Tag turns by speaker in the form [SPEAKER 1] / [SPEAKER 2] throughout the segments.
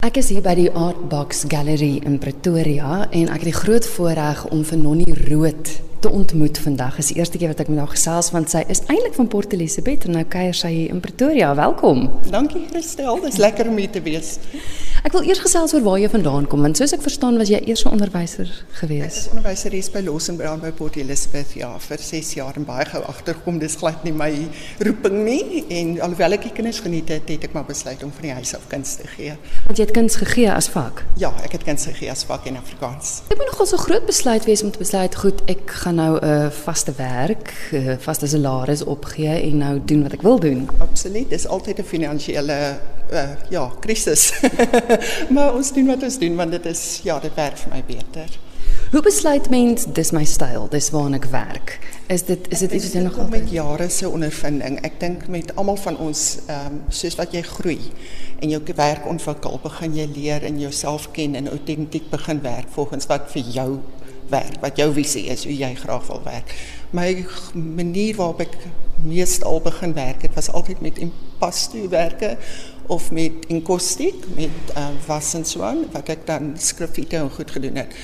[SPEAKER 1] Ek is hier by die Artbox Gallery in Pretoria en ek het die groot voorreg om vir Nonnie Rood te ontmoet vandag. Dit is die eerste keer wat ek met haar gesels want sy is eintlik van Port Elizabeth en nou kuier sy hier in Pretoria. Welkom.
[SPEAKER 2] Dankie Christel, dis lekker om hier te wees.
[SPEAKER 1] Ek wil eers gesels oor waar jy vandaan kom want soos ek verstaan was jy eers 'n onderwyser
[SPEAKER 2] Ek
[SPEAKER 1] gewees.
[SPEAKER 2] is onderwyseres by Loss and Brown by Port Elizabeth ja vir 6 jaar en baie gou agterkom dis glad nie my roeping nie en alhoewel ek die kinders geniet het, het ek maar besluit om van die huis af kuns te gee.
[SPEAKER 1] Want jy het kuns gegee as vak.
[SPEAKER 2] Ja, ek het kuns gegee as vak in Afrikaans.
[SPEAKER 1] Dit moet nogal so groot besluit wees om te besluit goed, ek gaan nou 'n vaste werk, 'n vaste salaris opgee en nou doen wat ek wil doen.
[SPEAKER 2] Absoluut, dis altyd 'n finansiële uh, ja, krisis. maar ons doen wat ons doen want dit is ja, dit werk vir my beter.
[SPEAKER 1] Hoe besluit mens dis my styl, dis waarna ek werk? Is dit is dit iets wat jy nog altyd
[SPEAKER 2] met jare se ondervinding. Ek dink met almal van ons ehm um, soos wat jy groei en jou werk ontwikkel, begin jy leer en jouself ken en autentiek begin werk volgens wat vir jou werk, wat jou visie is, hoe jy graag wil werk. My g- manier waarop ek meestal begin werk, het was altyd met impasto werke of met enkostiek, met uh, was en aan, wat ek dan skriffiete en goed gedoen het.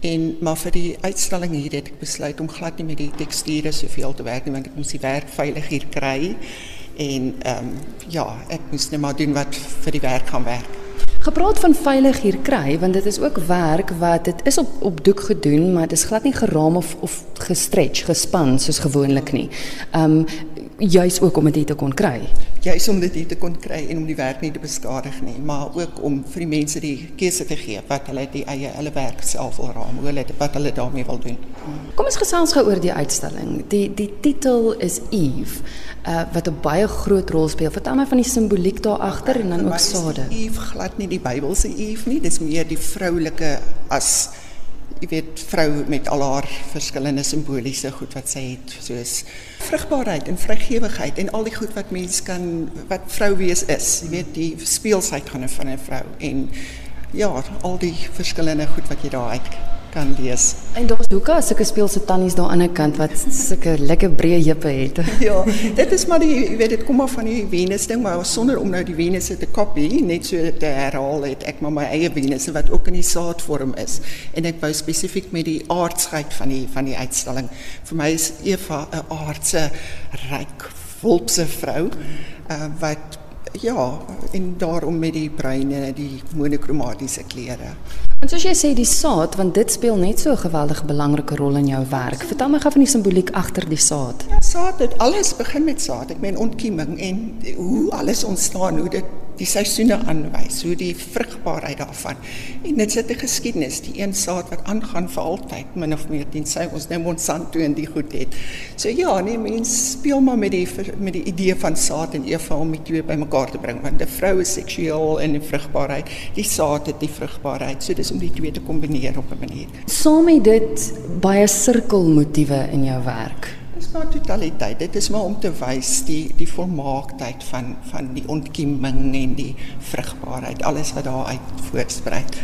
[SPEAKER 2] En maar vir die uitstalling hier het ek besluit om glad nie met die teksture soveel te werk nie want ek moes die werk veilig hier kry en ehm um, ja, ek moes net maar doen wat vir die werk gaan werk.
[SPEAKER 1] Gepraat van veilig hier kry, want dit is ook werk wat dit is op op doek gedoen, maar dit is glad nie geraam of of gestretch, gespan soos gewoonlik nie. Um juis ook om dit hier te kon kry.
[SPEAKER 2] Juis om dit hier te kon kry en om die werk nie te beskadig nie, maar ook om vir die mense die keuse te gee wat hulle die eie hulle werk self wil raam, hoe hulle wat hulle daarmee wil doen.
[SPEAKER 1] Kom ons gesels gou oor die uitstalling. Die die titel is Eve, uh, wat 'n baie groot rol speel. Vertel my van die simboliek daar agter en dan ook sade.
[SPEAKER 2] Eve glad nie die Bybelse Eve nie, dis meer die vroulike as jy weet vrou met al haar verskillende simboliese goed wat sy het soos vrugbaarheid en vrygewigheid en al die goed wat mens kan wat vrou wees is. Jy weet die speelsheid gaan van 'n vrou en ja al die verskillende goed wat jy daar uit kan lees
[SPEAKER 1] En daar's hoeka sulke speelse tannies daar aan die kant wat sulke lekker breë heupe het.
[SPEAKER 2] ja, dit is maar die jy weet dit kom maar van die Venus ding, maar sonder om nou die Venus te kopie, net so te herhaal het ek maar my eie Venus wat ook in die saadvorm is. En ek wou spesifiek met die aardskheid van die van die uitstalling. Vir my is Eva 'n aardse ryk volkse vrou uh, wat ja, en daarom met die bruine, die monokromatiese klere.
[SPEAKER 1] En soos jy sê die saad, want dit speel net so 'n geweldige belangrike rol in jou werk. Vertel my gou van die simboliek agter die saad.
[SPEAKER 2] Ja, saad, dit alles begin met saad. Ek meen ontkieming en hoe alles ontstaan, hoe dit die seisoene aanwys, hoe die vrugbaarheid daarvan. En dit sit 'n geskiedenis, die een saad wat aangaan vir altyd, min of meer tensy ons nou Monsanto en die goed het. So ja, nee, mens speel maar met die met die idee van saad en Eva om die twee bymekaar te bring, want 'n vrou is seksueel en die vrugbaarheid, die saad het die vrugbaarheid. So dis om die twee te kombineer op 'n manier.
[SPEAKER 1] Saam met dit baie sirkelmotiewe in jou werk.
[SPEAKER 2] Maar totaliteit. Dit is maar om te wys die die volmaaktheid van van die ontkieming en die vrugbaarheid, alles wat daaruit voortspruit.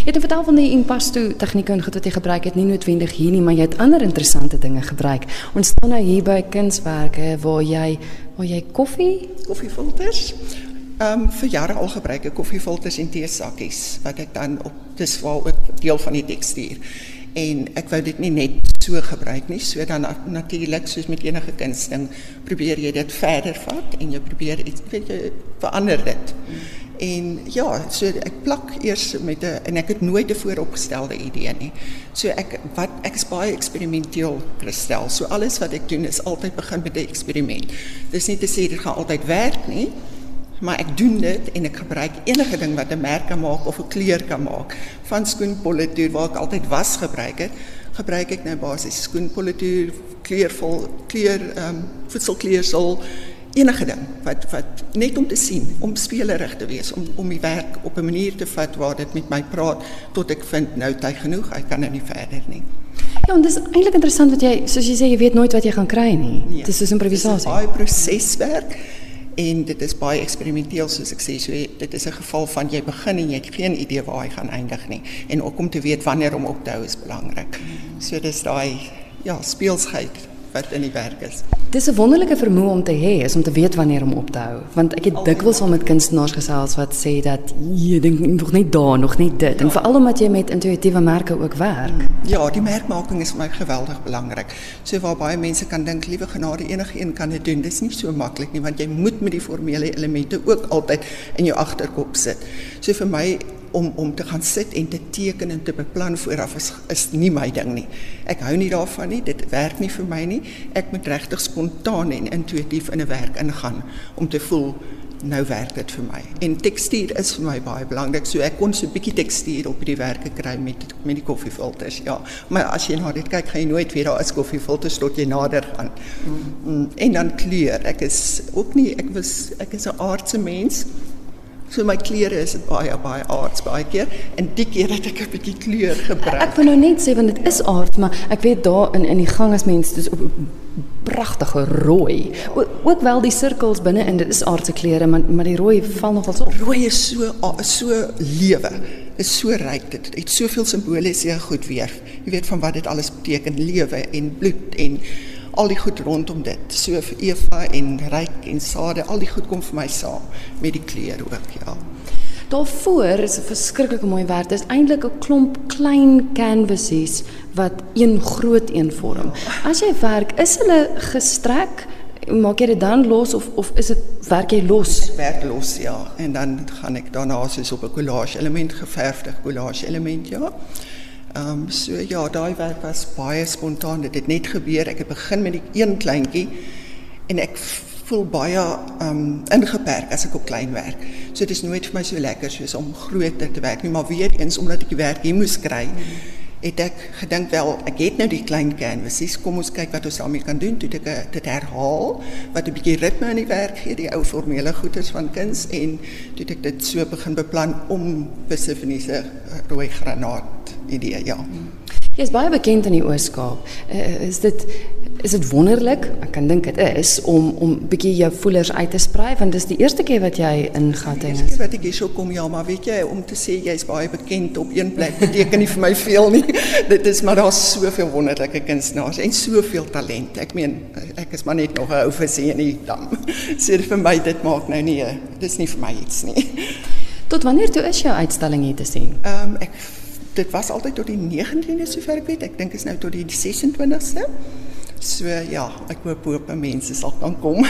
[SPEAKER 1] Jy het vertel van die impasto tegnieke en goed wat jy gebruik het, nie noodwendig hier nie, maar jy het ander interessante dinge gebruik. Ons staan nou hier by kunswerke waar jy waar jy koffie
[SPEAKER 2] Koffiefilters. Ehm um, vir jare al gebruik ek koffiefilters en teesakkies wat ek dan op dis waar ook deel van die tekstuur. En ek wou dit nie net so gebruik nie, so dan na- natuurlik soos met enige kunsting probeer jy dit verder vat en jy probeer iets weet jy verander dit. En ja, so plak eers met 'n en ek het nooit 'n vooropgestelde idee nie. So ek wat ek is baie eksperimenteel kristel. So alles wat ek doen is altyd begin met 'n eksperiment. Dis nie te sê dit gaan altyd werk maar ik doe dit en ik gebruik enige ding wat een merk kan maken of een kleur kan maken. Van schoenpolituur, waar ik altijd was gebruik het, gebruik ik nou basis schoenpolituur, kleurvol, kleur, ehm, um, voedselkleersel, enige ding. Wat, wat, net om te zien, om spelerig te wees, om, om die werk op een manier te vatten waar het met mij praat, tot ik vind, nou tijd genoeg, ik kan nou er niet verder nie.
[SPEAKER 1] Ja, en dat is eigenlijk interessant wat jij, zoals je zei, je weet nooit wat je gaat krijgen.
[SPEAKER 2] Nee,
[SPEAKER 1] het is dus
[SPEAKER 2] improvisatie. Het is een proceswerk. En dit is baie eksperimenteel soos ek sê. So dit is 'n geval van jy begin en jy het geen idee waar jy gaan eindig nie en ook om te weet wanneer om op te hou is belangrik. So dis daai ja, speelsheid Het is
[SPEAKER 1] een wonderlijke vermoe om te hebben, om te weten wanneer om op te houden. Want ik heb oh dikwijls al met kunstenaars gezels wat zei dat je denkt nog niet daar, nog niet dit. En vooral omdat je met intuïtieve merken ook werkt. Mm.
[SPEAKER 2] Ja, die merkmaking is voor mij geweldig belangrijk. Zo so, waarbij mensen kan denken, lieve genade, kan dit doen. Dat is niet zo makkelijk, nie, want je moet met die formele elementen ook altijd in je achterkop zitten. So, voor mij om om te gaan sit en te teken en te beplan vooraf is is nie my ding nie. Ek hou nie daarvan nie. Dit werk nie vir my nie. Ek moet regtig spontaan en intuïtief in 'n werk ingaan om te voel nou werk dit vir my. En tekstuur is vir my baie belangrik. So ek kon so 'n bietjie tekstuur op die werke kry met met die koffiefilters. Ja, maar as jy na dit kyk, gaan jy nooit weet daar is koffiefilters tot jy nader gaan. Mm. En dan kleur. Ek is ook nie ek was ek is 'n aardse mens. So my klere is baie baie aards baie keer en die keer het ek 'n bietjie kleur gebruik.
[SPEAKER 1] Ek wil nou net sê want dit is aard, maar ek weet daar in in die gang as mense dis op pragtige rooi. O, ook wel die sirkels binne in dit is aardse kleure, maar maar die rooi val nogal so.
[SPEAKER 2] Rooi is so so lewe. Is so ryk dit. Het soveel jy goed weer. Jy weet van wat dit alles beteken, lewe en bloed en al die goed rondom dit. So vir Eva en ryk en sade, al die goed kom vir my saam met die kleur ook, ja.
[SPEAKER 1] Daarvoor is 'n verskriklike mooi werk. Dit is eintlik 'n klomp klein canvases wat een groot een vorm. As jy werk, is hulle gestrek? Maak jy dit dan los of of is dit werk jy los?
[SPEAKER 2] Ek werk los, ja. En dan gaan ek daarna soos op 'n collage element geverfde collage element, ja. Ehm um, so ja, daai werk was baie spontaan. Dit het net gebeur. Ek het begin met die een kleintjie en ek voel baie ehm um, ingeperk as ek op klein werk. So dit is nooit vir my so lekker soos om groter te werk nie, maar weer eens omdat ek die werk hier moes kry. Het ek gedink wel, ek het nou die klein canvases, kom ons kyk wat ons daarmee kan doen. Toe ek eh, dit herhaal wat 'n bietjie ritme in die werk gee, die ou formele goeders van kuns en toe ek dit so begin beplan om Persephone se rooi granaat idee, ja.
[SPEAKER 1] Jy is baie bekend in die Oos-Kaap. Uh, is dit is dit wonderlik? Ek kan dink dit is om om bietjie jou voelers uit te sprei want dis die eerste keer wat jy in Gauteng
[SPEAKER 2] is. Dis wat ek hier so kom ja, maar weet jy om te sê jy's baie bekend op een plek beteken nie vir my veel nie. dit is maar daar's soveel wonderlike kunstenaars en soveel talent. Ek meen ek is maar net nog 'n ou visie in die dam. so vir my dit maak nou nie dis nie vir my iets nie.
[SPEAKER 1] Tot wanneer toe is jou uitstalling hier te sien?
[SPEAKER 2] Ehm um, ek dit was altyd tot die 19de sover ek weet. Ek dink is nou tot die 26ste. So ja, ek hoop hoop mense sal kan kom.